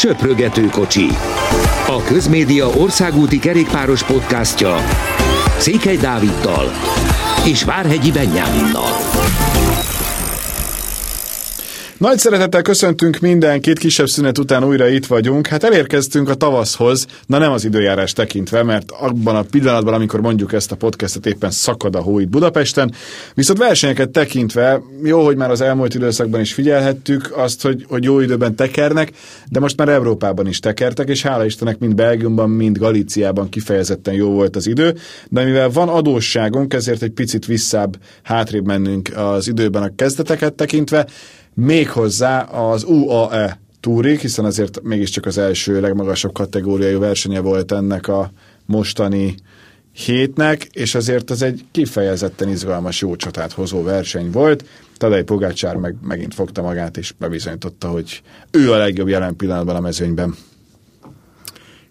Söprögető kocsi. A Közmédia országúti kerékpáros podcastja Székely Dáviddal és Várhegyi Benyáminnal. Nagy szeretettel köszöntünk mindenkit, kisebb szünet után újra itt vagyunk. Hát elérkeztünk a tavaszhoz, na nem az időjárás tekintve, mert abban a pillanatban, amikor mondjuk ezt a podcastet éppen szakad a hó itt Budapesten, viszont versenyeket tekintve, jó, hogy már az elmúlt időszakban is figyelhettük azt, hogy, hogy jó időben tekernek, de most már Európában is tekertek, és hála Istennek mind Belgiumban, mind Galíciában kifejezetten jó volt az idő, de mivel van adósságunk, ezért egy picit visszább, hátrébb mennünk az időben a kezdeteket tekintve, méghozzá az UAE túrig, hiszen azért mégiscsak az első legmagasabb kategóriai versenye volt ennek a mostani hétnek, és azért az egy kifejezetten izgalmas, jó csatát hozó verseny volt. Tadej Pogácsár meg megint fogta magát, és bebizonyította, hogy ő a legjobb jelen pillanatban a mezőnyben.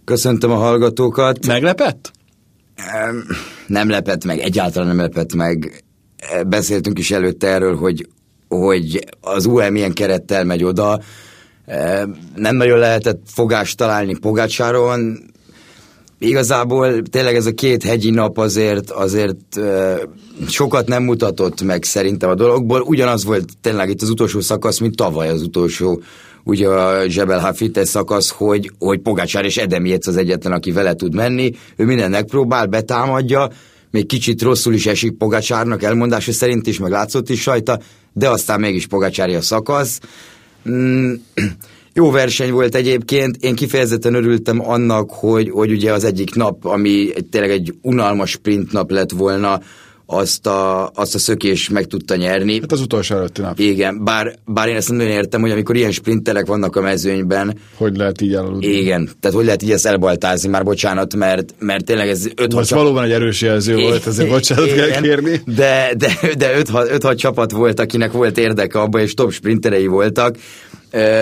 Köszöntöm a hallgatókat. Meglepett? Nem lepett meg, egyáltalán nem lepett meg. Beszéltünk is előtte erről, hogy hogy az UM milyen kerettel megy oda. Nem nagyon lehetett fogást találni Pogácsáron. Igazából tényleg ez a két hegyi nap azért, azért sokat nem mutatott meg szerintem a dologból. Ugyanaz volt tényleg itt az utolsó szakasz, mint tavaly az utolsó ugye a Zsebel Hafite szakasz, hogy, hogy Pogácsár és Edem az egyetlen, aki vele tud menni. Ő minden megpróbál, betámadja, még kicsit rosszul is esik Pogacsárnak elmondása szerint is, meg látszott is rajta, de aztán mégis Pogacsári a szakasz. Mm, jó verseny volt egyébként, én kifejezetten örültem annak, hogy, hogy ugye az egyik nap, ami tényleg egy unalmas sprint nap lett volna, azt a, azt a szökés meg tudta nyerni. Hát az utolsó előtti nap. Igen, bár, bár én ezt nem nagyon értem, hogy amikor ilyen sprinterek vannak a mezőnyben. Hogy lehet így elaludni? Igen, tehát hogy lehet így ezt elbaltázni, már bocsánat, mert, mert tényleg ez 5 Most valóban egy erős jelző volt, ezért bocsánat igen, kell kérni. De, de, de 5-6 csapat volt, akinek volt érdeke abban, és top sprinterei voltak.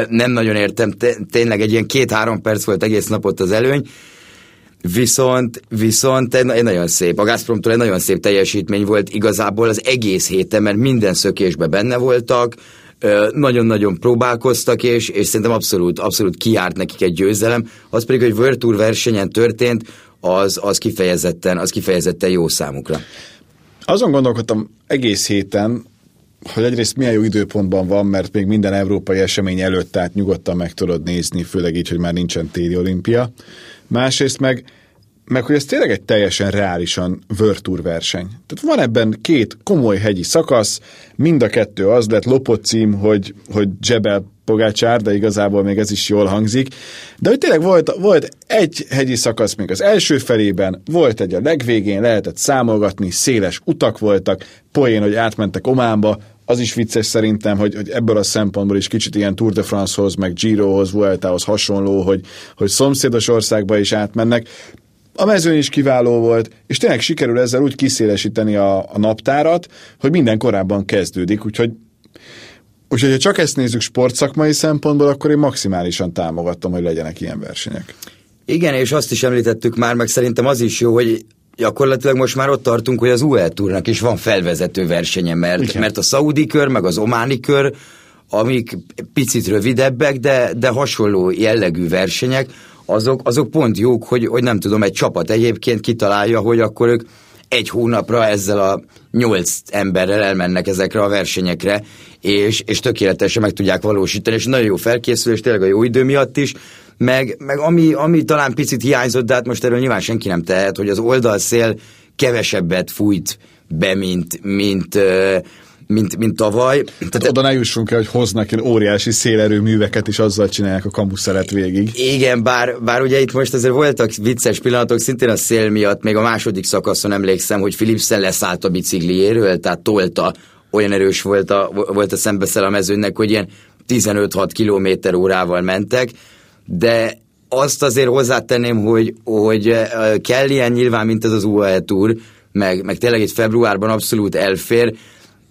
Nem nagyon értem, tényleg egy ilyen két-három perc volt egész napot az előny, Viszont, viszont egy nagyon szép, a Gazpromtól egy nagyon szép teljesítmény volt igazából az egész héten, mert minden szökésben benne voltak, nagyon-nagyon próbálkoztak, és, és szerintem abszolút, abszolút kiárt nekik egy győzelem. Az pedig, hogy World Tour versenyen történt, az, az, kifejezetten, az kifejezetten jó számukra. Azon gondolkodtam egész héten, hogy egyrészt milyen jó időpontban van, mert még minden európai esemény előtt, tehát nyugodtan meg tudod nézni, főleg így, hogy már nincsen téli olimpia. Másrészt meg, meg hogy ez tényleg egy teljesen reálisan World verseny. Tehát van ebben két komoly hegyi szakasz, mind a kettő az lett lopott cím, hogy, hogy Jebel Pogácsár, de igazából még ez is jól hangzik. De hogy tényleg volt, volt egy hegyi szakasz még az első felében, volt egy a legvégén, lehetett számolgatni, széles utak voltak, poén, hogy átmentek Ománba, az is vicces szerintem, hogy, hogy ebből a szempontból is kicsit ilyen Tour de France-hoz, meg Girohoz, Vueltához hasonló, hogy, hogy szomszédos országba is átmennek. A mezőny is kiváló volt, és tényleg sikerül ezzel úgy kiszélesíteni a, a naptárat, hogy minden korábban kezdődik, úgyhogy Úgyhogy ha csak ezt nézzük sportszakmai szempontból, akkor én maximálisan támogatom, hogy legyenek ilyen versenyek. Igen, és azt is említettük már, meg szerintem az is jó, hogy gyakorlatilag most már ott tartunk, hogy az UE Tournak is van felvezető versenye, mert, mert a szaudi kör, meg az ománi kör, amik picit rövidebbek, de, de hasonló jellegű versenyek, azok, azok pont jók, hogy, hogy nem tudom, egy csapat egyébként kitalálja, hogy akkor ők egy hónapra ezzel a nyolc emberrel elmennek ezekre a versenyekre, és, és tökéletesen meg tudják valósítani, és nagyon jó felkészülés, tényleg a jó idő miatt is, meg, meg ami, ami talán picit hiányzott, de hát most erről nyilván senki nem tehet, hogy az oldalszél kevesebbet fújt be, mint, mint, mint, mint tavaly. Tehát oda ne jussunk el, hogy hoznak ilyen óriási szélerőműveket, és azzal csinálják a kamuszeret végig. Igen, bár, bár ugye itt most azért voltak vicces pillanatok, szintén a szél miatt, még a második szakaszon emlékszem, hogy Philipsen leszállt a bicikliéről, tehát tolta, olyan erős volt a, volt a szembeszel a mezőnek, hogy ilyen 15-6 km órával mentek, de azt azért hozzátenném, hogy, hogy kell ilyen nyilván, mint ez az UAE Tour, meg, meg tényleg itt februárban abszolút elfér,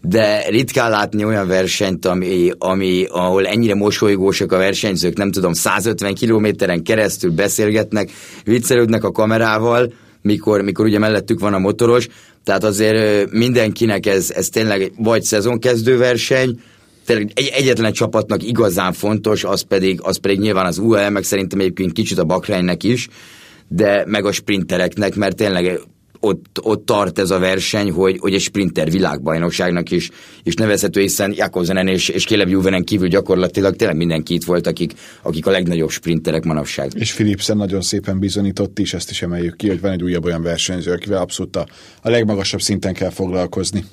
de ritkán látni olyan versenyt, ami, ami, ahol ennyire mosolygósak a versenyzők, nem tudom, 150 kilométeren keresztül beszélgetnek, viccelődnek a kamerával, mikor, mikor ugye mellettük van a motoros, tehát azért mindenkinek ez, ez tényleg vagy szezonkezdő verseny, egy, egyetlen csapatnak igazán fontos, az pedig, az pedig nyilván az UAE, meg szerintem egyébként kicsit a Bakránynek is, de meg a sprintereknek, mert tényleg ott, ott tart ez a verseny, hogy, hogy egy sprinter világbajnokságnak is, is nevezhető, hiszen Jakobsenen és, és Caleb Juvenen kívül gyakorlatilag tényleg mindenki itt volt, akik, akik a legnagyobb sprinterek manapság. És Philipsen nagyon szépen bizonyított is, ezt is emeljük ki, hogy van egy újabb olyan versenyző, akivel abszolút a, a legmagasabb szinten kell foglalkozni.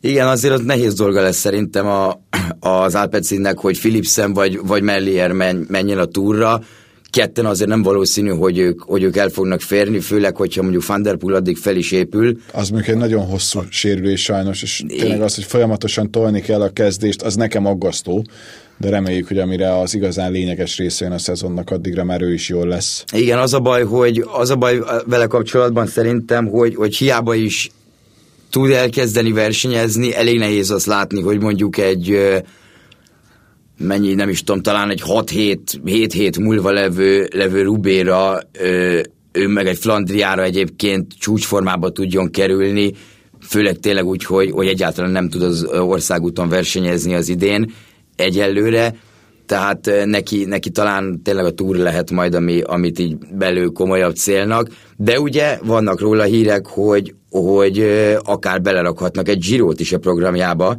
Igen, azért az nehéz dolga lesz szerintem a, az Alpecinnek, hogy Philipsen vagy, vagy Mellier menjen a túra, ketten azért nem valószínű, hogy ők, hogy ők el fognak férni, főleg, hogyha mondjuk Van Der Poel addig fel is épül. Az mondjuk egy nagyon hosszú sérülés sajnos, és tényleg az, hogy folyamatosan tolni kell a kezdést, az nekem aggasztó, de reméljük, hogy amire az igazán lényeges része jön a szezonnak, addigra már ő is jól lesz. Igen, az a baj, hogy az a baj vele kapcsolatban szerintem, hogy, hogy hiába is tud elkezdeni versenyezni, elég nehéz azt látni, hogy mondjuk egy mennyi, nem is tudom, talán egy 6-7 hét múlva levő, levő Rubéra, ő meg egy Flandriára egyébként csúcsformába tudjon kerülni, főleg tényleg úgy, hogy, hogy egyáltalán nem tud az országúton versenyezni az idén egyelőre, tehát neki, neki talán tényleg a túr lehet majd, ami, amit így belül komolyabb célnak, de ugye vannak róla hírek, hogy, hogy akár belerakhatnak egy Girót is a programjába,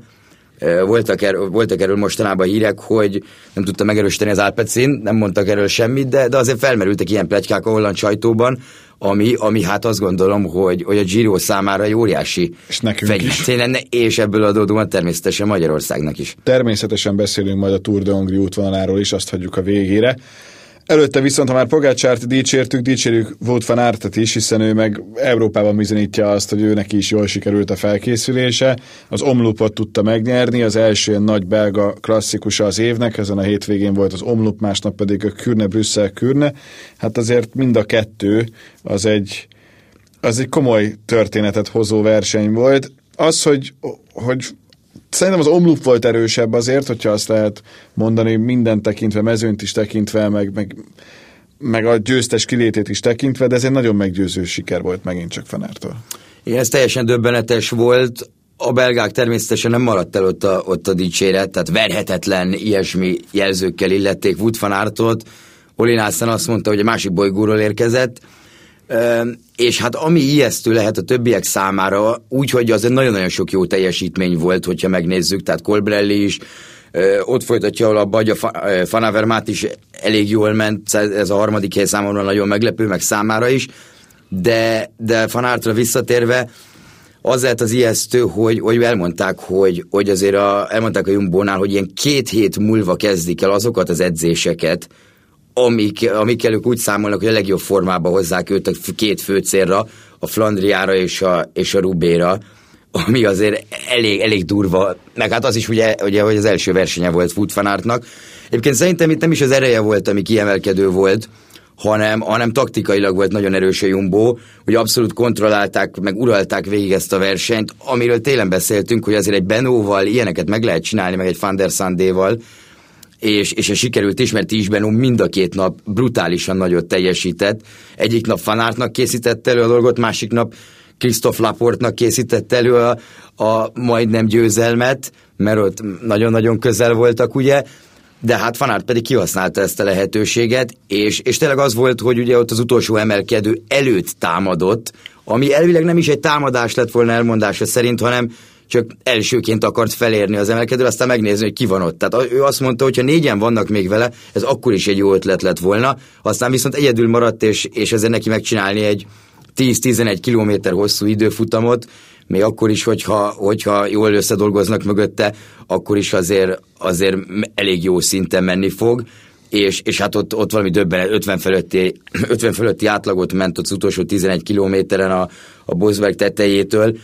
voltak, er, voltak erről mostanában hírek, hogy nem tudta megerősíteni az Alpecin, nem mondtak erről semmit, de, de azért felmerültek ilyen plegykák a holland sajtóban, ami, ami hát azt gondolom, hogy, hogy a Giro számára egy óriási fegyverség lenne, és ebből adódóan természetesen Magyarországnak is. Természetesen beszélünk majd a Tour de Hongrie útvonaláról is, azt hagyjuk a végére. Előtte viszont, ha már Pogácsárt dicsértük, dicsérjük Wout van Aertet is, hiszen ő meg Európában bizonyítja azt, hogy őnek is jól sikerült a felkészülése. Az Omlupot tudta megnyerni, az első nagy belga klasszikusa az évnek, ezen a hétvégén volt az Omlup, másnap pedig a Kürne, Brüsszel, Kürne. Hát azért mind a kettő az egy, az egy komoly történetet hozó verseny volt. Az, hogy, hogy Szerintem az omlúp volt erősebb azért, hogyha azt lehet mondani, minden tekintve, mezőnt is tekintve, meg, meg, meg a győztes kilétét is tekintve, de ez egy nagyon meggyőző siker volt megint csak Fanártól. Igen, ez teljesen döbbenetes volt. A belgák természetesen nem maradt el ott a, ott a dicséret, tehát verhetetlen ilyesmi jelzőkkel illették Wood van Aertot. Oli azt mondta, hogy a másik bolygóról érkezett, és hát ami ijesztő lehet a többiek számára, úgyhogy az egy nagyon-nagyon sok jó teljesítmény volt, hogyha megnézzük, tehát Colbrelli is, ott folytatja a hogy a Fanavermát is elég jól ment, ez a harmadik hely számomra nagyon meglepő, meg számára is, de, de Fanártra visszatérve, az lehet az ijesztő, hogy, hogy elmondták, hogy, hogy azért a, elmondták a Jumbónál, hogy ilyen két hét múlva kezdik el azokat az edzéseket, amik, amikkel ők úgy számolnak, hogy a legjobb formába hozzák őt a két fő célra, a Flandriára és a, és a Rubéra, ami azért elég, elég durva, meg hát az is ugye, ugye hogy az első versenye volt Futfanártnak. Egyébként szerintem itt nem is az ereje volt, ami kiemelkedő volt, hanem, hanem taktikailag volt nagyon erős a Jumbo, hogy abszolút kontrollálták, meg uralták végig ezt a versenyt, amiről télen beszéltünk, hogy azért egy Benóval ilyeneket meg lehet csinálni, meg egy Van der Sandéval, és, és ez sikerült is, mert is Benó mind a két nap brutálisan nagyot teljesített. Egyik nap Fanártnak készített elő a dolgot, másik nap Christoph Laportnak készített elő a, a majdnem győzelmet, mert ott nagyon-nagyon közel voltak, ugye, de hát Fanárt pedig kihasználta ezt a lehetőséget, és, és tényleg az volt, hogy ugye ott az utolsó emelkedő előtt támadott, ami elvileg nem is egy támadás lett volna elmondása szerint, hanem csak elsőként akart felérni az emelkedő, aztán megnézni, hogy ki van ott. Tehát ő azt mondta, hogy ha négyen vannak még vele, ez akkor is egy jó ötlet lett volna, aztán viszont egyedül maradt, és, és ezzel neki megcsinálni egy 10-11 kilométer hosszú időfutamot, még akkor is, hogyha, hogyha jól összedolgoznak mögötte, akkor is azért, azért elég jó szinten menni fog és, és hát ott, ott valami döbbenet, 50 fölötti, 50 fölötti átlagot ment az utolsó 11 kilométeren a, a Bosberg tetejétől.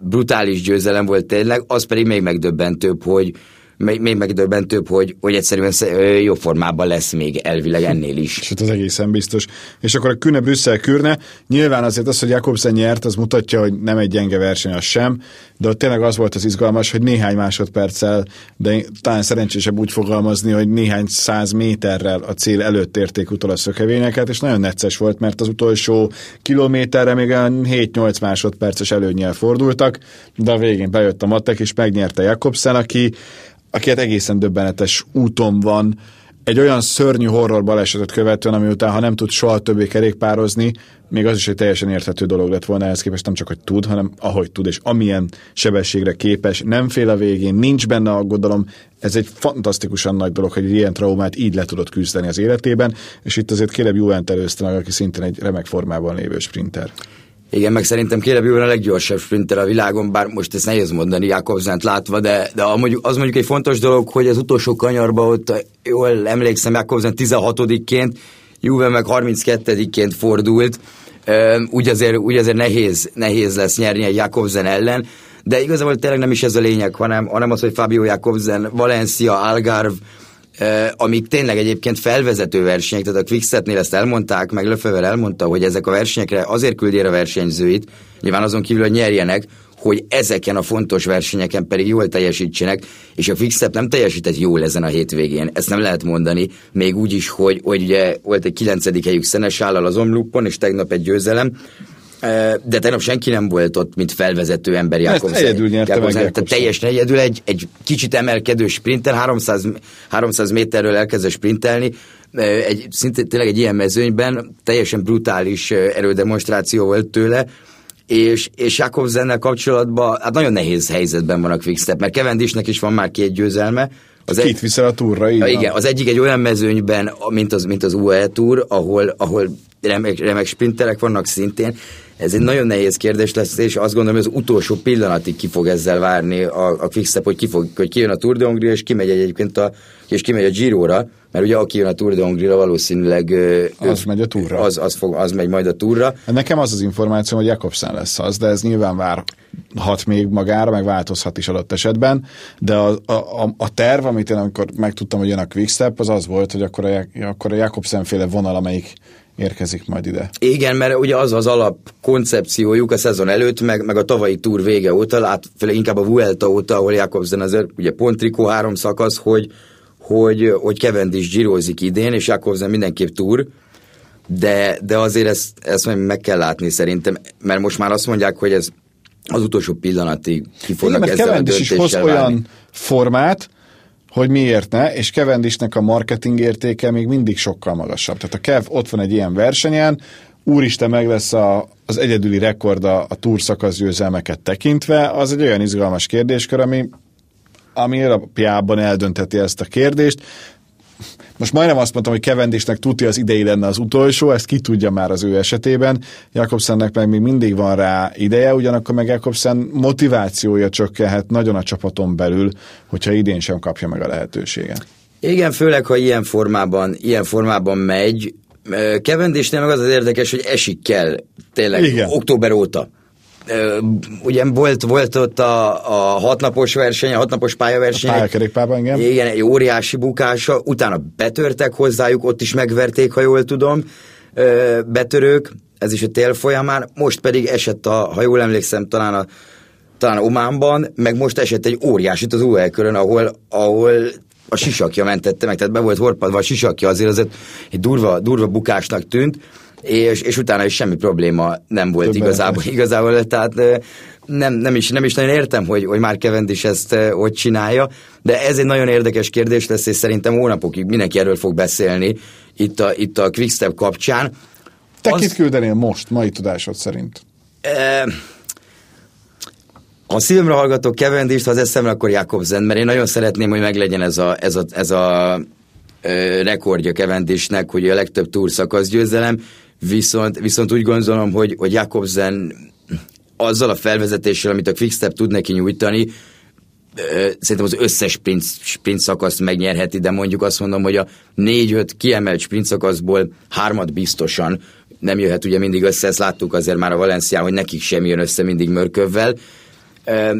Brutális győzelem volt tényleg, az pedig még megdöbbentőbb, hogy, még, még megdöbbentőbb, hogy, hogy egyszerűen jobb formában lesz még elvileg ennél is. És hát az egészen biztos. És akkor a Kühne Brüsszel Kürne, nyilván azért az, hogy Jakobsen nyert, az mutatja, hogy nem egy gyenge verseny az sem, de ott tényleg az volt az izgalmas, hogy néhány másodperccel, de talán szerencsésebb úgy fogalmazni, hogy néhány száz méterrel a cél előtt érték utol a szökevényeket, és nagyon necces volt, mert az utolsó kilométerre még olyan 7-8 másodperces előnyel fordultak, de a végén bejött a matek, és megnyerte Jakobsen, aki aki hát egészen döbbenetes úton van, egy olyan szörnyű horror balesetet követően, ami után, ha nem tud soha többé kerékpározni, még az is egy teljesen érthető dolog lett volna ehhez képest, nem csak, hogy tud, hanem ahogy tud, és amilyen sebességre képes, nem fél a végén, nincs benne aggodalom, ez egy fantasztikusan nagy dolog, hogy ilyen traumát így le tudott küzdeni az életében, és itt azért Caleb Juvent előzte meg, aki szintén egy remek formában lévő sprinter. Igen, meg szerintem Ewan a leggyorsabb sprinter a világon, bár most ezt nehéz mondani Jakobsent látva, de, de az mondjuk egy fontos dolog, hogy az utolsó kanyarba ott, jól emlékszem, Jakobsen 16-ként, Juve meg 32-ként fordult, úgy azért, úgy azért nehéz, nehéz lesz nyerni egy Jakobsen ellen, de igazából tényleg nem is ez a lényeg, hanem, hanem az, hogy Fabio Jakobsen, Valencia, Algarve, amik tényleg egyébként felvezető versenyek, tehát a Quickstepnél ezt elmondták, meg Löfever elmondta, hogy ezek a versenyekre azért küldi a versenyzőit, nyilván azon kívül, hogy nyerjenek, hogy ezeken a fontos versenyeken pedig jól teljesítsenek, és a Quickstep nem teljesített jól ezen a hétvégén. Ezt nem lehet mondani, még úgy is, hogy, hogy ugye volt egy kilencedik helyük Szenesállal az Omlupon, és tegnap egy győzelem, de tegnap senki nem volt ott, mint felvezető ember Jakobsen. Ezt egyedül nyerte Jakobsen, meg Tehát teljesen egyedül egy, egy kicsit emelkedő sprinter, 300, 300 méterről elkezdett sprintelni, egy, szinte tényleg egy ilyen mezőnyben teljesen brutális erődemonstráció volt tőle, és, és Jakobsennel kapcsolatban hát nagyon nehéz helyzetben van a Quickstep, mert Kevendisnek is van már két győzelme, az Kit viszel a túrra, így Igen, az egyik egy olyan mezőnyben, mint az, mint az UAE túr, ahol, ahol remek, remek sprinterek vannak szintén, ez egy nagyon nehéz kérdés lesz, és azt gondolom, hogy az utolsó pillanatig ki fog ezzel várni a, a Quickstep, hogy, ki fog, hogy kijön a Tour de Hongria, és kimegy egyébként a, és kimegy a Giro-ra, mert ugye aki jön a Tour de Hongria, valószínűleg az megy a túra. Az, az, fog, az megy majd a túra. Nekem az az információ, hogy Jakobsen lesz az, de ez nyilván várhat még magára, meg változhat is adott esetben, de a, a, a terv, amit én amikor megtudtam, hogy jön a Quickstep, az az volt, hogy akkor a, akkor a Jakobsen féle vonal, amelyik érkezik majd ide. Igen, mert ugye az az alap koncepciójuk a szezon előtt, meg, meg a tavalyi túr vége óta, lát, inkább a Vuelta óta, ahol Jakobsen azért ugye pont trikó három szakasz, hogy, hogy, hogy Cavendish gyírozik idén, és Jakobsen mindenképp túr, de, de azért ezt, ezt meg kell látni szerintem, mert most már azt mondják, hogy ez az utolsó pillanatig ki fognak Igen, ezzel a is hoz olyan formát, hogy miért ne, és Kevendisnek a marketing értéke még mindig sokkal magasabb. Tehát a Kev ott van egy ilyen versenyen, úristen meg lesz a, az egyedüli rekord a, a túrszakasz győzelmeket tekintve, az egy olyan izgalmas kérdéskör, ami, ami alapjában eldönteti ezt a kérdést most majdnem azt mondtam, hogy Kevendisnek tudja az idei lenne az utolsó, ezt ki tudja már az ő esetében. Jakobsennek meg még mindig van rá ideje, ugyanakkor meg Jakobsen motivációja csökkenhet nagyon a csapaton belül, hogyha idén sem kapja meg a lehetőséget. Igen, főleg, ha ilyen formában, ilyen formában megy. Kevendisnél meg az az érdekes, hogy esik kell tényleg Igen. október óta ugye volt, volt ott a, a hatnapos verseny, a hatnapos pályaverseny. A pályakerékpárban, igen. Igen, egy óriási bukása, utána betörtek hozzájuk, ott is megverték, ha jól tudom, betörők, ez is a tél folyamán, most pedig esett a, ha jól emlékszem, talán a talán Ománban, meg most esett egy óriásit az UL körön, ahol, ahol a sisakja mentette meg, tehát be volt horpadva a sisakja, azért az egy durva, durva bukásnak tűnt, és, és utána is semmi probléma nem volt Több igazából, igazából, tehát nem, nem, is, nem is nagyon értem, hogy, hogy már is ezt hogy csinálja, de ez egy nagyon érdekes kérdés lesz, és szerintem hónapokig mindenki erről fog beszélni itt a, itt a Quickstep kapcsán. Te Az... kit küldenél most, mai tudásod szerint? E... Ha szívemre hallgatok Cavendish-t, ha az eszemre, akkor Jakobsen, mert én nagyon szeretném, hogy meglegyen ez a, ez a, ez a rekordja Kevendisnek, hogy a legtöbb túrszakasz győzelem, viszont, viszont úgy gondolom, hogy, hogy Jakobsen azzal a felvezetéssel, amit a Quickstep tud neki nyújtani, szerintem az összes sprint, sprint szakaszt megnyerheti, de mondjuk azt mondom, hogy a négy-öt kiemelt sprint szakaszból hármat biztosan nem jöhet ugye mindig össze, ezt láttuk azért már a Valencián, hogy nekik sem jön össze mindig Mörkövvel.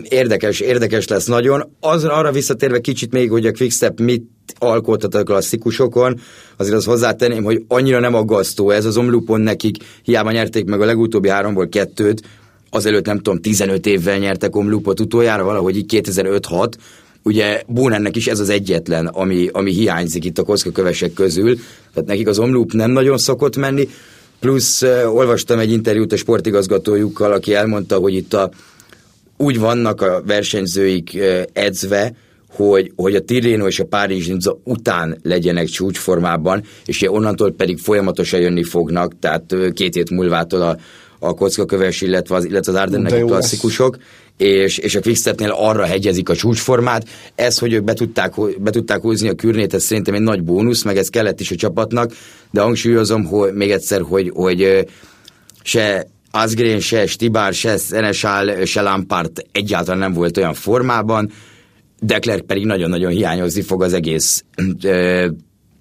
Érdekes, érdekes lesz nagyon. Az, arra visszatérve kicsit még, hogy a Quickstep mit alkotott a klasszikusokon, azért az hozzátenném, hogy annyira nem aggasztó ez az omlupon nekik, hiába nyerték meg a legutóbbi háromból kettőt, azelőtt nem tudom, 15 évvel nyertek omlupot utoljára, valahogy így 2005-6, ugye Bónennek is ez az egyetlen, ami, ami hiányzik itt a kockakövesek közül, tehát nekik az omlup nem nagyon szokott menni, plusz uh, olvastam egy interjút a sportigazgatójukkal, aki elmondta, hogy itt a, úgy vannak a versenyzőik edzve, hogy, hogy a Tirreno és a Párizs után legyenek csúcsformában, és onnantól pedig folyamatosan jönni fognak, tehát két hét múlvától a, a kockaköves, illetve az, illetve az Ardenneki klasszikusok, és, és a Quickstepnél arra hegyezik a csúcsformát. Ez, hogy ők be tudták, be tudták húzni a kürnét, ez szerintem egy nagy bónusz, meg ez kellett is a csapatnak, de hangsúlyozom, hogy még egyszer, hogy, hogy se Asgreen, se Stibár, se Senesál, se Lampard egyáltalán nem volt olyan formában, Deklerk pedig nagyon-nagyon hiányozni fog az egész ö,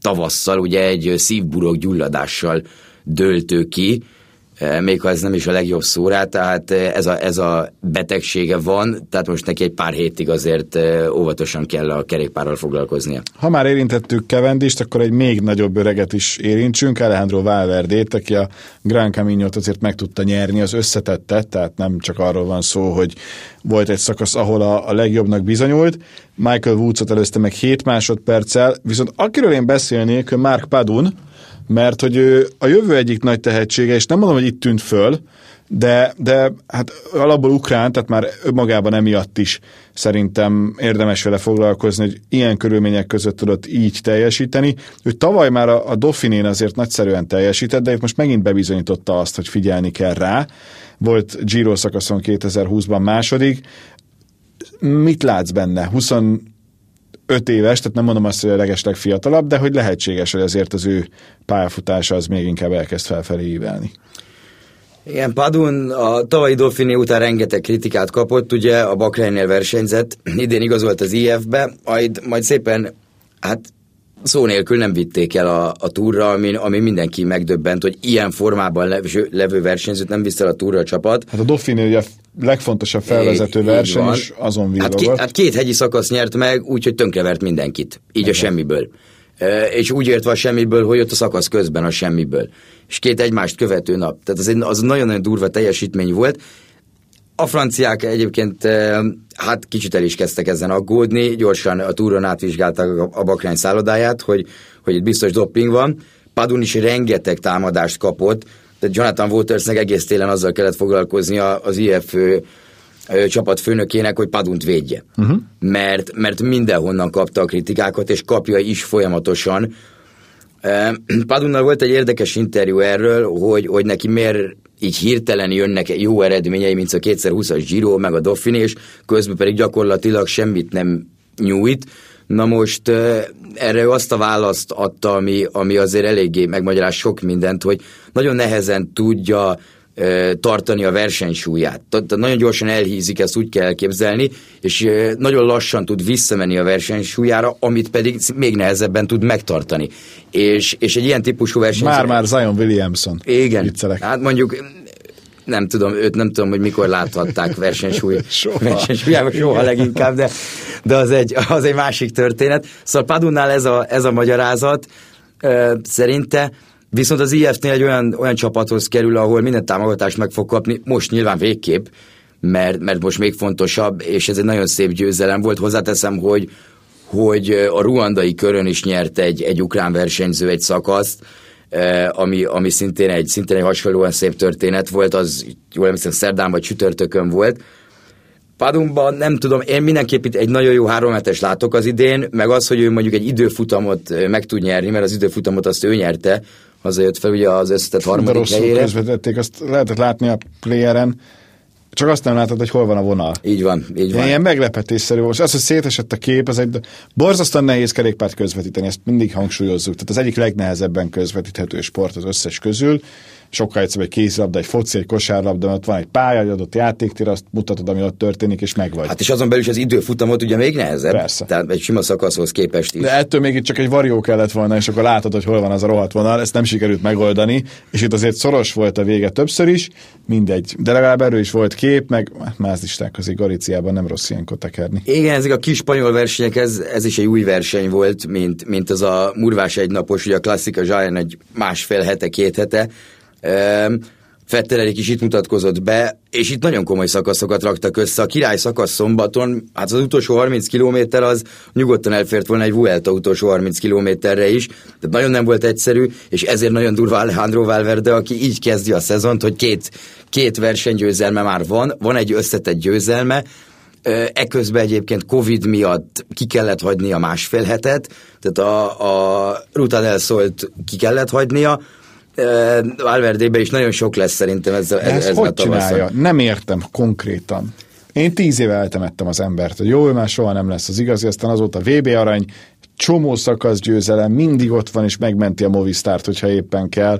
tavasszal, ugye egy szívburok gyulladással döltő ki, még ha ez nem is a legjobb szórá, tehát eh, ez a, ez a betegsége van, tehát most neki egy pár hétig azért eh, óvatosan kell a kerékpárral foglalkoznia. Ha már érintettük Kevendist, akkor egy még nagyobb öreget is érintsünk, Alejandro Valverdét, aki a Gran Camino-t azért meg tudta nyerni, az összetettet, tehát nem csak arról van szó, hogy volt egy szakasz, ahol a, a legjobbnak bizonyult, Michael Woodsot előzte meg 7 másodperccel, viszont akiről én beszélnék, Mark Padun, mert hogy ő a jövő egyik nagy tehetsége, és nem mondom, hogy itt tűnt föl, de, de hát alapból ukrán, tehát már magában emiatt is szerintem érdemes vele foglalkozni, hogy ilyen körülmények között tudott így teljesíteni. Ő tavaly már a, a Dauphinén azért nagyszerűen teljesített, de itt most megint bebizonyította azt, hogy figyelni kell rá. Volt Giro szakaszon 2020-ban második. Mit látsz benne? 20 öt éves, tehát nem mondom azt, hogy a legesleg fiatalabb, de hogy lehetséges, hogy azért az ő pályafutása az még inkább elkezd felfelé ívelni. Igen, Padun a tavalyi Dauphiné után rengeteg kritikát kapott, ugye a Bakreinnél versenyzett, idén igazolt az IF-be, majd, majd szépen, hát szó nélkül nem vitték el a, a túra, ami, ami mindenki megdöbbent, hogy ilyen formában levő, levő versenyzőt nem vissza a túra a csapat. Hát a Dauphiné ugye legfontosabb felvezető é, verseny, és azon villogott. Hát, két, hát két hegyi szakasz nyert meg, úgyhogy tönkrevert mindenkit, így Igen. a semmiből. E, és úgy értve a semmiből, hogy ott a szakasz közben a semmiből. És két egymást követő nap. Tehát az, egy, az nagyon-nagyon durva teljesítmény volt. A franciák egyébként hát kicsit el is kezdtek ezen aggódni, gyorsan a túron átvizsgálták a bakrány szállodáját, hogy, hogy itt biztos doping van. Padun is rengeteg támadást kapott, tehát Jonathan Watersnek egész télen azzal kellett foglalkozni az IF csapat főnökének, hogy Padunt védje. Uh-huh. Mert, mert mindenhonnan kapta a kritikákat, és kapja is folyamatosan. Padunnal volt egy érdekes interjú erről, hogy, hogy neki miért így hirtelen jönnek jó eredményei, mint a 2020-as Giro, meg a Dauphiné, és közben pedig gyakorlatilag semmit nem nyújt. Na most erre azt a választ adta, ami, ami azért eléggé megmagyaráz sok mindent, hogy nagyon nehezen tudja tartani a versenysúlyát. Tehát nagyon gyorsan elhízik, ezt úgy kell elképzelni, és nagyon lassan tud visszamenni a versenysúlyára, amit pedig még nehezebben tud megtartani. És, és egy ilyen típusú verseny... Már-már Zion Williamson. Igen. Viccelek. Hát mondjuk nem tudom, őt nem tudom, hogy mikor láthatták versenysúly, soha. versenysúlyában, soha leginkább, de, de az, egy, az egy másik történet. Szóval Padunnál ez a, ez a magyarázat szerinte, viszont az IF-nél egy olyan, olyan csapathoz kerül, ahol minden támogatást meg fog kapni, most nyilván végképp, mert, mert most még fontosabb, és ez egy nagyon szép győzelem volt. Hozzáteszem, hogy, hogy a ruandai körön is nyert egy, egy ukrán versenyző egy szakaszt, ami, ami szintén egy, szintén egy hasonlóan szép történet volt, az jól emlékszem szerdán vagy csütörtökön volt. Padumban nem tudom, én mindenképp itt egy nagyon jó háromhetes látok az idén, meg az, hogy ő mondjuk egy időfutamot meg tud nyerni, mert az időfutamot azt ő nyerte, jött fel ugye az összetett harmadik helyére. közvetették, azt lehetett látni a playeren, csak azt nem látod, hogy hol van a vonal. Így van, így van. Ilyen meglepetésszerű volt. Az, hogy szétesett a kép, az egy borzasztóan nehéz kerékpárt közvetíteni, ezt mindig hangsúlyozzuk. Tehát az egyik legnehezebben közvetíthető sport az összes közül sokkal egyszerűbb egy kézilabda, egy foci, egy kosárlabda, ott van egy pálya, egy adott játéktér, azt mutatod, ami ott történik, és megvagy. Hát és azon belül is az időfutamot ugye még nehezebb. Persze. Tehát egy sima szakaszhoz képest is. De ettől még itt csak egy varió kellett volna, és akkor látod, hogy hol van az a rohadt vonal, ezt nem sikerült megoldani, és itt azért szoros volt a vége többször is, mindegy. De legalább erről is volt kép, meg más isták azért Galiciában nem rossz ilyenkor tekerni. Igen, ezek a kis spanyol versenyek, ez, ez is egy új verseny volt, mint, mint az a murvás egynapos, ugye a klasszika Zsáján egy másfél hete, két hete, Fetterelik is itt mutatkozott be, és itt nagyon komoly szakaszokat raktak össze. A király szakasz szombaton, hát az utolsó 30 kilométer az nyugodtan elfért volna egy Vuelta utolsó 30 kilométerre is, tehát nagyon nem volt egyszerű, és ezért nagyon durva Alejandro Valverde, aki így kezdi a szezont, hogy két, két versenygyőzelme már van, van egy összetett győzelme, Eközben egyébként Covid miatt ki kellett hagyni a másfél hetet, tehát a, a Ruta del Szólt ki kellett hagynia, Valverdébe is nagyon sok lesz szerintem ez, ez, ez, ez hogy csinálja? Nem értem konkrétan. Én tíz éve eltemettem az embert, hogy jó, ő már soha nem lesz az igazi, aztán azóta VB arany, csomó szakasz győzelem, mindig ott van, és megmenti a Movistart, hogyha éppen kell.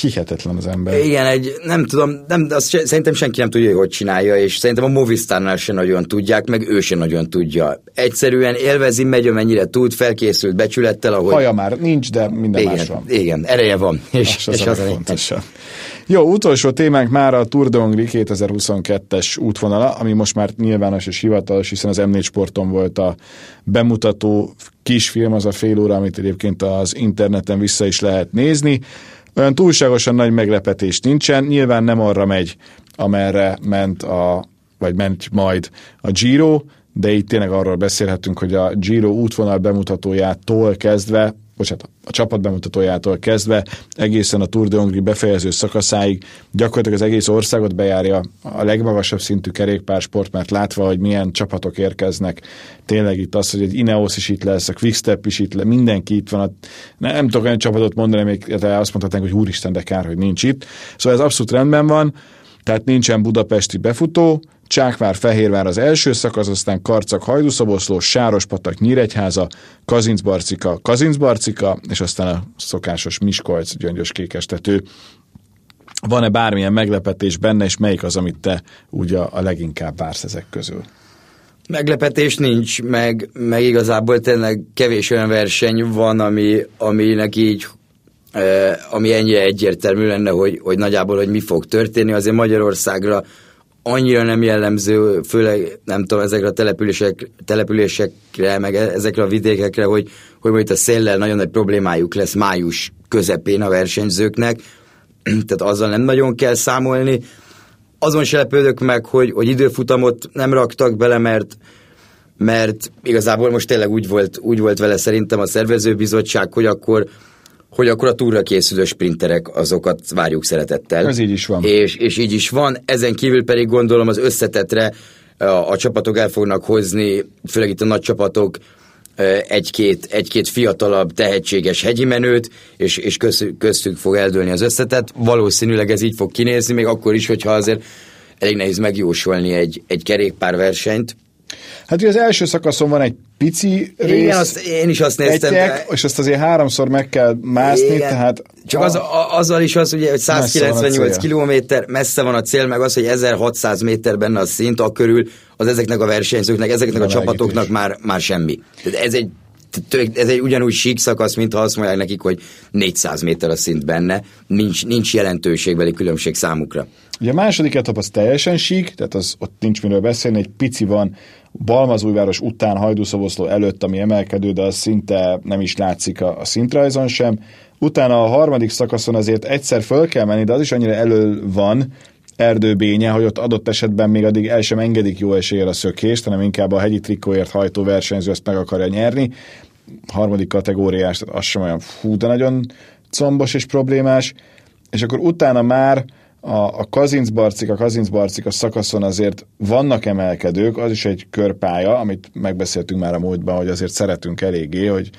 Hihetetlen az ember. Igen, egy, nem tudom, nem, azt se, szerintem senki nem tudja, hogy hogy csinálja, és szerintem a Movistarnál se nagyon tudják, meg ő se nagyon tudja. Egyszerűen élvezi, megy amennyire tud, felkészült becsülettel, ahogy... Haja már nincs, de minden igen, más van. Igen, ereje van. És, és az, és az a fontosabb. Jó, utolsó témánk már a Tour de Hongrie 2022-es útvonala, ami most már nyilvános és hivatalos, hiszen az M4 Sporton volt a bemutató kisfilm, az a fél óra, amit egyébként az interneten vissza is lehet nézni. Olyan túlságosan nagy meglepetés nincsen, nyilván nem arra megy, amerre ment a, vagy ment majd a Giro, de itt tényleg arról beszélhetünk, hogy a Giro útvonal bemutatójától kezdve bocsánat, a csapat bemutatójától kezdve egészen a Tour de Hongrie befejező szakaszáig gyakorlatilag az egész országot bejárja a legmagasabb szintű kerékpársport, mert látva, hogy milyen csapatok érkeznek, tényleg itt az, hogy egy Ineos is itt lesz, a Quickstep is itt lesz, mindenki itt van. Nem, nem tudok olyan csapatot mondani, még azt mondhatnánk, hogy úristen, de kár, hogy nincs itt. Szóval ez abszolút rendben van, tehát nincsen budapesti befutó, Csákvár, Fehérvár az első szakasz, aztán Karcag, Hajdúszoboszló, Sárospatak, Nyíregyháza, Kazincbarcika, Kazincbarcika, és aztán a szokásos Miskolc, Gyöngyös kékestető. Van-e bármilyen meglepetés benne, és melyik az, amit te úgy a, leginkább vársz ezek közül? Meglepetés nincs, meg, meg igazából tényleg kevés olyan verseny van, ami, aminek így ami ennyire egyértelmű lenne, hogy, hogy nagyjából, hogy mi fog történni. Azért Magyarországra annyira nem jellemző, főleg nem tudom, ezekre a települések, településekre, meg e- ezekre a vidékekre, hogy, hogy majd a széllel nagyon nagy problémájuk lesz május közepén a versenyzőknek, tehát azzal nem nagyon kell számolni. Azon se lepődök meg, hogy, hogy időfutamot nem raktak bele, mert mert igazából most tényleg úgy volt, úgy volt vele szerintem a szervezőbizottság, hogy akkor hogy akkor a túra készülő sprinterek azokat várjuk szeretettel. Ez így is van. És, és így is van. Ezen kívül pedig gondolom az összetetre a, a csapatok el fognak hozni, főleg itt a nagy csapatok, egy-két, egy-két fiatalabb, tehetséges hegyi menőt, és, és köztük fog eldőlni az összetett. Valószínűleg ez így fog kinézni, még akkor is, hogyha azért elég nehéz megjósolni egy, egy kerékpárversenyt. Hát ugye az első szakaszon van egy pici rész, Igen, azt, én is azt néztem. Egyek, és azt azért háromszor meg kell mászni, Igen. tehát... Csak a... az, a, azzal is az, ugye, hogy 198 kilométer, messze van a cél, meg az, hogy 1600 méter benne a szint, a körül az ezeknek a versenyzőknek, ezeknek a, a csapatoknak már, már semmi. Tehát ez egy ez egy ugyanúgy sík szakasz, mint ha azt mondják nekik, hogy 400 méter a szint benne, nincs, nincs jelentőségbeli különbség számukra. Ugye a második etap az teljesen sík, tehát az, ott nincs miről beszélni, egy pici van Balmazújváros után Hajdúszoboszló előtt, ami emelkedő, de az szinte nem is látszik a, a szintrajzon sem. Utána a harmadik szakaszon azért egyszer föl kell menni, de az is annyira elő van, erdőbénye, hogy ott adott esetben még addig el sem engedik jó eséllyel a szökést, hanem inkább a hegyi trikóért hajtó versenyző ezt meg akarja nyerni. Harmadik kategóriás, tehát az sem olyan fú, de nagyon combos és problémás. És akkor utána már a, a Kazincbarcik, a Kazincbarcik a szakaszon azért vannak emelkedők, az is egy körpálya, amit megbeszéltünk már a múltban, hogy azért szeretünk eléggé, hogy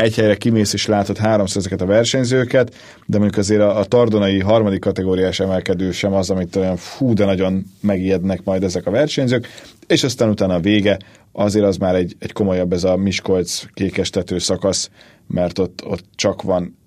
egy helyre kimész és látod háromszor ezeket a versenyzőket, de mondjuk azért a, a tardonai harmadik kategóriás emelkedő sem az, amit olyan fú, de nagyon megijednek majd ezek a versenyzők, és aztán utána a vége, azért az már egy, egy komolyabb ez a Miskolc kékestető szakasz, mert ott, ott csak van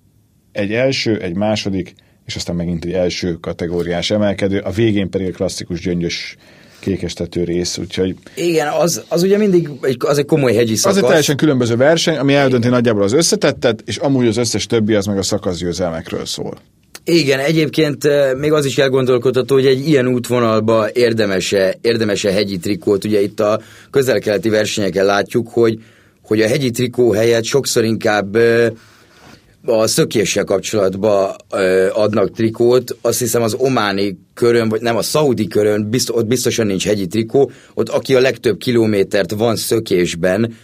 egy első, egy második, és aztán megint egy első kategóriás emelkedő, a végén pedig a klasszikus gyöngyös kékestető rész, úgyhogy... Igen, az, az ugye mindig egy, az egy komoly hegyi szakasz. Az egy teljesen különböző verseny, ami eldönti nagyjából az összetettet, és amúgy az összes többi az meg a szakaszgyőzelmekről szól. Igen, egyébként még az is elgondolkodható, hogy egy ilyen útvonalba érdemese, érdemese hegyi trikót, ugye itt a közel-keleti versenyeken látjuk, hogy, hogy a hegyi trikó helyett sokszor inkább a szökéssel kapcsolatban adnak trikót, azt hiszem az ománi körön, vagy nem, a szaudi körön, biztos, ott biztosan nincs hegyi trikó, ott aki a legtöbb kilométert van szökésben,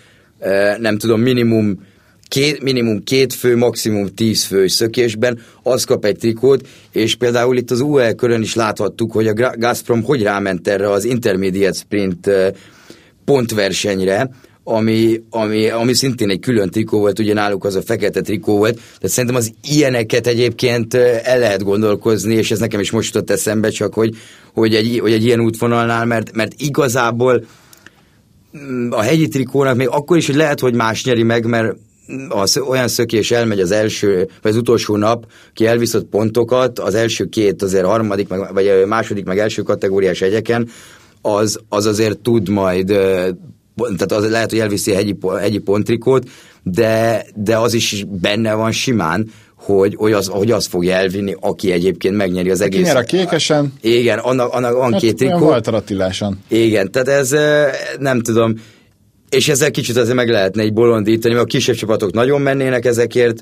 nem tudom, minimum két, minimum két fő, maximum tíz fő szökésben, az kap egy trikót, és például itt az UE körön is láthattuk, hogy a Gazprom hogy ráment erre az Intermediate Sprint pontversenyre, ami, ami, ami szintén egy külön trikó volt, ugye náluk az a fekete trikó volt, tehát szerintem az ilyeneket egyébként el lehet gondolkozni, és ez nekem is most jutott eszembe, csak hogy, hogy, egy, hogy egy ilyen útvonalnál, mert, mert igazából mm, a hegyi trikónak még akkor is, hogy lehet, hogy más nyeri meg, mert az olyan szökés elmegy az első, vagy az utolsó nap, ki elviszott pontokat, az első két, azért harmadik, meg, vagy második, meg első kategóriás egyeken, az, az azért tud majd, tehát az lehet, hogy elviszi a hegyi, hegyi pontrikót, de, de az is benne van simán, hogy, hogy, az, hogy az fogja elvinni, aki egyébként megnyeri az egész. Nyer a kékesen. Igen, annak, annak van Hát két trikó. Walter Attiláson. Igen, tehát ez nem tudom, és ezzel kicsit azért meg lehetne egy bolondítani, mert a kisebb csapatok nagyon mennének ezekért,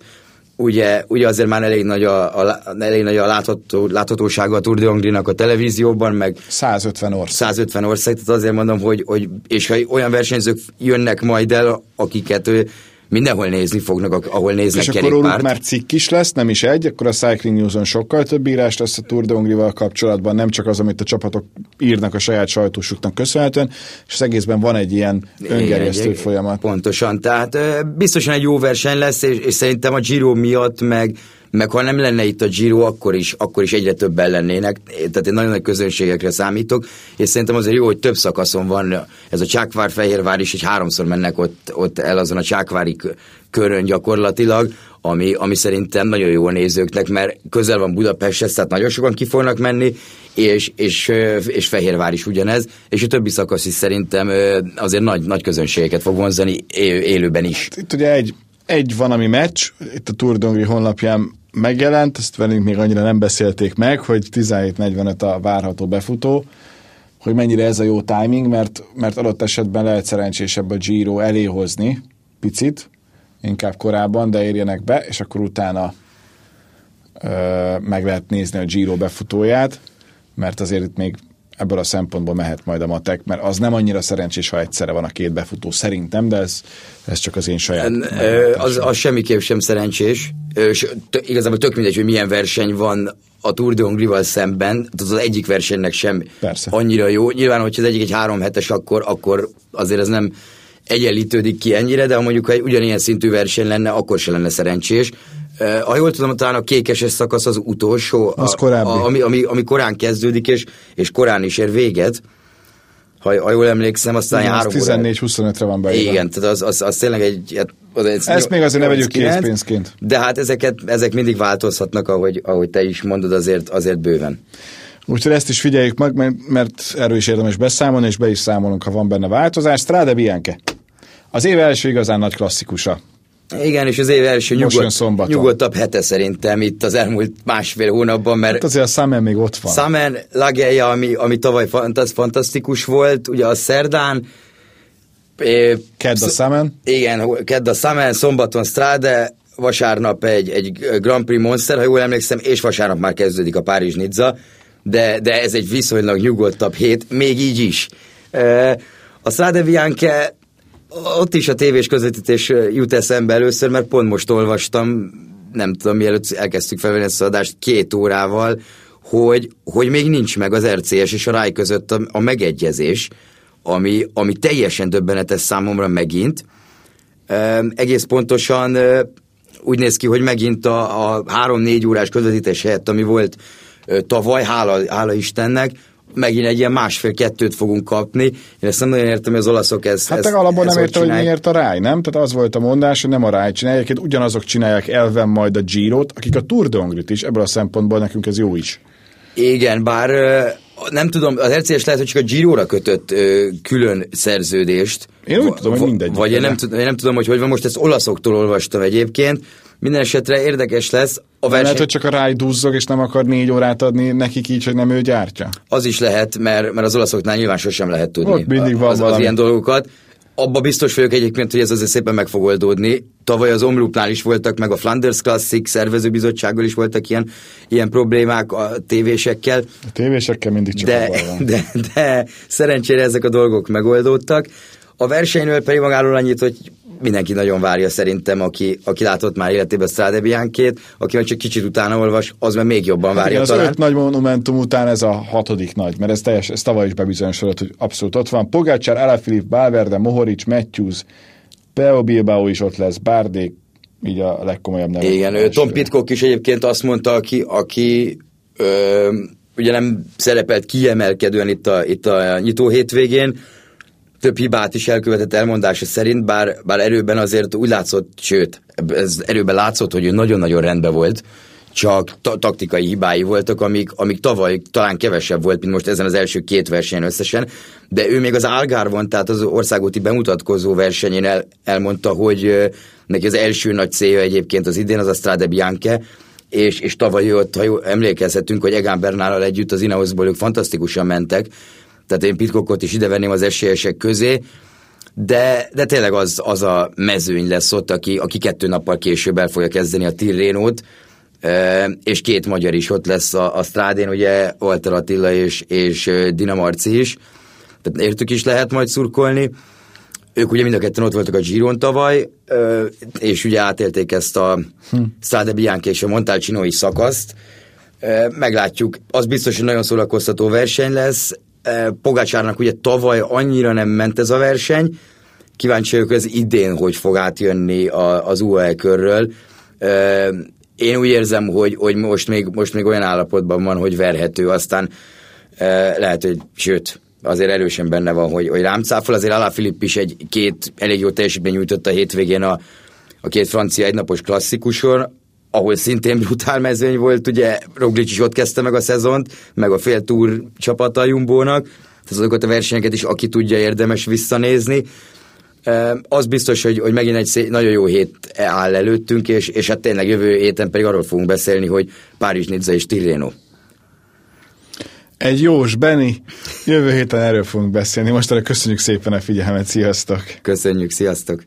ugye, ugye azért már elég nagy a, a, elég nagy a látható, láthatósága a Tour de Hongrie-nak a televízióban, meg 150 ország. 150 ország, tehát azért mondom, hogy, hogy és ha olyan versenyzők jönnek majd el, akiket ő mindenhol nézni fognak, ahol néznek És akkor kerékpárt. róluk már cikk is lesz, nem is egy, akkor a Cycling News-on sokkal több írás lesz a Tour de Hongrie-val kapcsolatban, nem csak az, amit a csapatok írnak a saját sajtósuknak köszönhetően, és az egészben van egy ilyen öngerjesztő folyamat. Pontosan, tehát biztosan egy jó verseny lesz, és, és szerintem a Giro miatt meg meg ha nem lenne itt a Giro, akkor is, akkor is egyre többen lennének, tehát én nagyon nagy közönségekre számítok, és szerintem azért jó, hogy több szakaszon van ez a Csákvár-Fehérvár is, hogy háromszor mennek ott, ott el azon a Csákvári körön gyakorlatilag, ami, ami szerintem nagyon jó a nézőknek, mert közel van Budapesthez, tehát nagyon sokan ki fognak menni, és, és, és Fehérvár is ugyanez, és a többi szakasz is szerintem azért nagy, nagy közönségeket fog vonzani élőben is. Itt ugye egy, egy van, ami meccs, itt a Tour de Hongrie honlapján megjelent, ezt velünk még annyira nem beszélték meg, hogy 17.45 a várható befutó, hogy mennyire ez a jó timing, mert, mert adott esetben lehet szerencsésebb a Giro elé hozni picit, inkább korábban, de érjenek be, és akkor utána ö, meg lehet nézni a Giro befutóját, mert azért itt még ebből a szempontból mehet majd a matek, mert az nem annyira szerencsés, ha egyszerre van a két befutó szerintem, de ez, ez csak az én saját. Az, az semmiképp sem szerencsés. Ö, igazából tök mindegy, hogy milyen verseny van a Tour de Hongrie-val szemben, az egyik versenynek sem Persze. annyira jó. Nyilván, hogyha az egyik egy három hetes, akkor, akkor azért ez nem egyenlítődik ki ennyire, de ha mondjuk ha egy ugyanilyen szintű verseny lenne, akkor se lenne szerencsés. Uh, ha jól tudom, talán a kékeses szakasz az utolsó, Az a, korábbi. A, ami, ami, ami korán kezdődik, és, és korán is ér véget. Ha, ha jól emlékszem, aztán Igen, három 14-25-re van beírva. Igen, tehát az, az, az tényleg egy... hát Az egy Ezt még azért ne vegyük 8-9, készpénzként. De hát ezeket, ezek mindig változhatnak, ahogy, ahogy te is mondod, azért, azért bőven. Úgyhogy ezt is figyeljük meg, mert, mert erről is érdemes beszámolni, és be is számolunk, ha van benne változás. Strade Bianche. Az év első igazán nagy klasszikusa. Igen, és az év első nyugodt, nyugodtabb hete szerintem itt az elmúlt másfél hónapban, mert Hát azért a Summer még ott van. Summer Lageja, ami, ami tavaly fantasz, fantasztikus volt, ugye a szerdán, é, Kedd a Summer. igen, kedd a Summer, szombaton Strade, vasárnap egy, egy Grand Prix Monster, ha jól emlékszem, és vasárnap már kezdődik a Párizs Nizza, de, de ez egy viszonylag nyugodtabb hét, még így is. A Strade Bianche, ott is a tévés közvetítés jut eszembe először, mert pont most olvastam, nem tudom, mielőtt elkezdtük felvenni ezt az adást két órával, hogy, hogy még nincs meg az RCS és a RAI között a, a megegyezés, ami, ami teljesen döbbenetes számomra megint. Ö, egész pontosan ö, úgy néz ki, hogy megint a, a három-négy órás közvetítés helyett, ami volt ö, tavaly, hála, hála Istennek, megint egy ilyen másfél-kettőt fogunk kapni. Én ezt nem nagyon értem, hogy az olaszok ez, Hát ez, te alapból ez nem érte, hogy csinálják. miért a ráj, nem? Tehát az volt a mondás, hogy nem a ráj egyébként ugyanazok csinálják elven majd a Girot, akik a Tour de Hongrit is, ebből a szempontból nekünk ez jó is. Igen, bár nem tudom, az RCS lehet, hogy csak a Giro-ra kötött ö, külön szerződést. Én úgy tudom, hogy mindegyik. Vagy én nem, tud- én nem tudom, hogy hogy van, most ezt olaszoktól olvastam egyébként. Minden esetre érdekes lesz. A Verseny... Lehet, hogy csak a ráj duzzog, és nem akar négy órát adni nekik így, hogy nem ő gyártja. az is lehet, mert, mert az olaszoknál nyilván sosem lehet tudni Ott mindig van az, az ilyen dolgokat. Abba biztos vagyok egyébként, hogy ez azért szépen meg fog oldódni. Tavaly az Omloopnál is voltak, meg a Flanders Classic szervezőbizottsággal is voltak ilyen, ilyen problémák a tévésekkel. A tévésekkel mindig csak de, van. de, de szerencsére ezek a dolgok megoldódtak. A versenyről pedig magáról annyit, hogy mindenki nagyon várja szerintem, aki, aki látott már életében Strade Bianchét, aki meg csak kicsit utána olvas, az meg még jobban várja Igen, az talán. öt nagy monumentum után ez a hatodik nagy, mert ez, teljes, ez tavaly is bebizonyosodott, hogy abszolút ott van. Pogácsár, Alaphilipp, Valverde, Mohoric, Matthews, Peo Bilbao is ott lesz, Bárdék, így a legkomolyabb nevek. Igen, ő, Tom Pitcock is egyébként azt mondta, aki, aki ö, ugye nem szerepelt kiemelkedően itt a, itt a nyitó hétvégén, több hibát is elkövetett elmondása szerint, bár, bár erőben azért úgy látszott, sőt, ez erőben látszott, hogy ő nagyon-nagyon rendben volt, csak ta- taktikai hibái voltak, amik, amik tavaly talán kevesebb volt, mint most ezen az első két versenyen összesen, de ő még az Algarvon, tehát az országúti bemutatkozó versenyén el, elmondta, hogy neki az első nagy célja egyébként az idén az a Strade Bianche, és, és tavaly ott, ha jól emlékezhetünk, hogy Egan Bernállal együtt az Ineosból ők fantasztikusan mentek, tehát én Pitcockot is idevenném az esélyesek közé, de, de tényleg az, az a mezőny lesz ott, aki, aki kettő nappal később el fogja kezdeni a Tirrénót, és két magyar is ott lesz a, a Strádén, ugye Walter Attila és, és Dina Marci is, tehát értük is lehet majd szurkolni. Ők ugye mind a ketten ott voltak a Giron tavaly, és ugye átélték ezt a hm. Strade Bianchi és a Montalcinoi szakaszt. Meglátjuk, az biztos, hogy nagyon szórakoztató verseny lesz. Pogácsárnak ugye tavaly annyira nem ment ez a verseny, kíváncsi vagyok, ez idén hogy fog átjönni a, az UAE körről. Én úgy érzem, hogy, hogy most, még, most még olyan állapotban van, hogy verhető, aztán lehet, hogy sőt, azért erősen benne van, hogy, hogy rám cáfol. Azért Alá Filip is egy két elég jó teljesítmény nyújtott a hétvégén a, a két francia egynapos klasszikuson, ahol szintén brutál mezőny volt, ugye Roglic is ott kezdte meg a szezont, meg a fél túr csapata a Jumbónak, tehát azokat a versenyeket is, aki tudja, érdemes visszanézni. Az biztos, hogy, hogy megint egy szé- nagyon jó hét áll előttünk, és, és hát tényleg jövő héten pedig arról fogunk beszélni, hogy Párizs, Nizza és Tirreno. Egy jós Benny, jövő héten erről fogunk beszélni. Most köszönjük szépen a figyelmet, sziasztok! Köszönjük, sziasztok!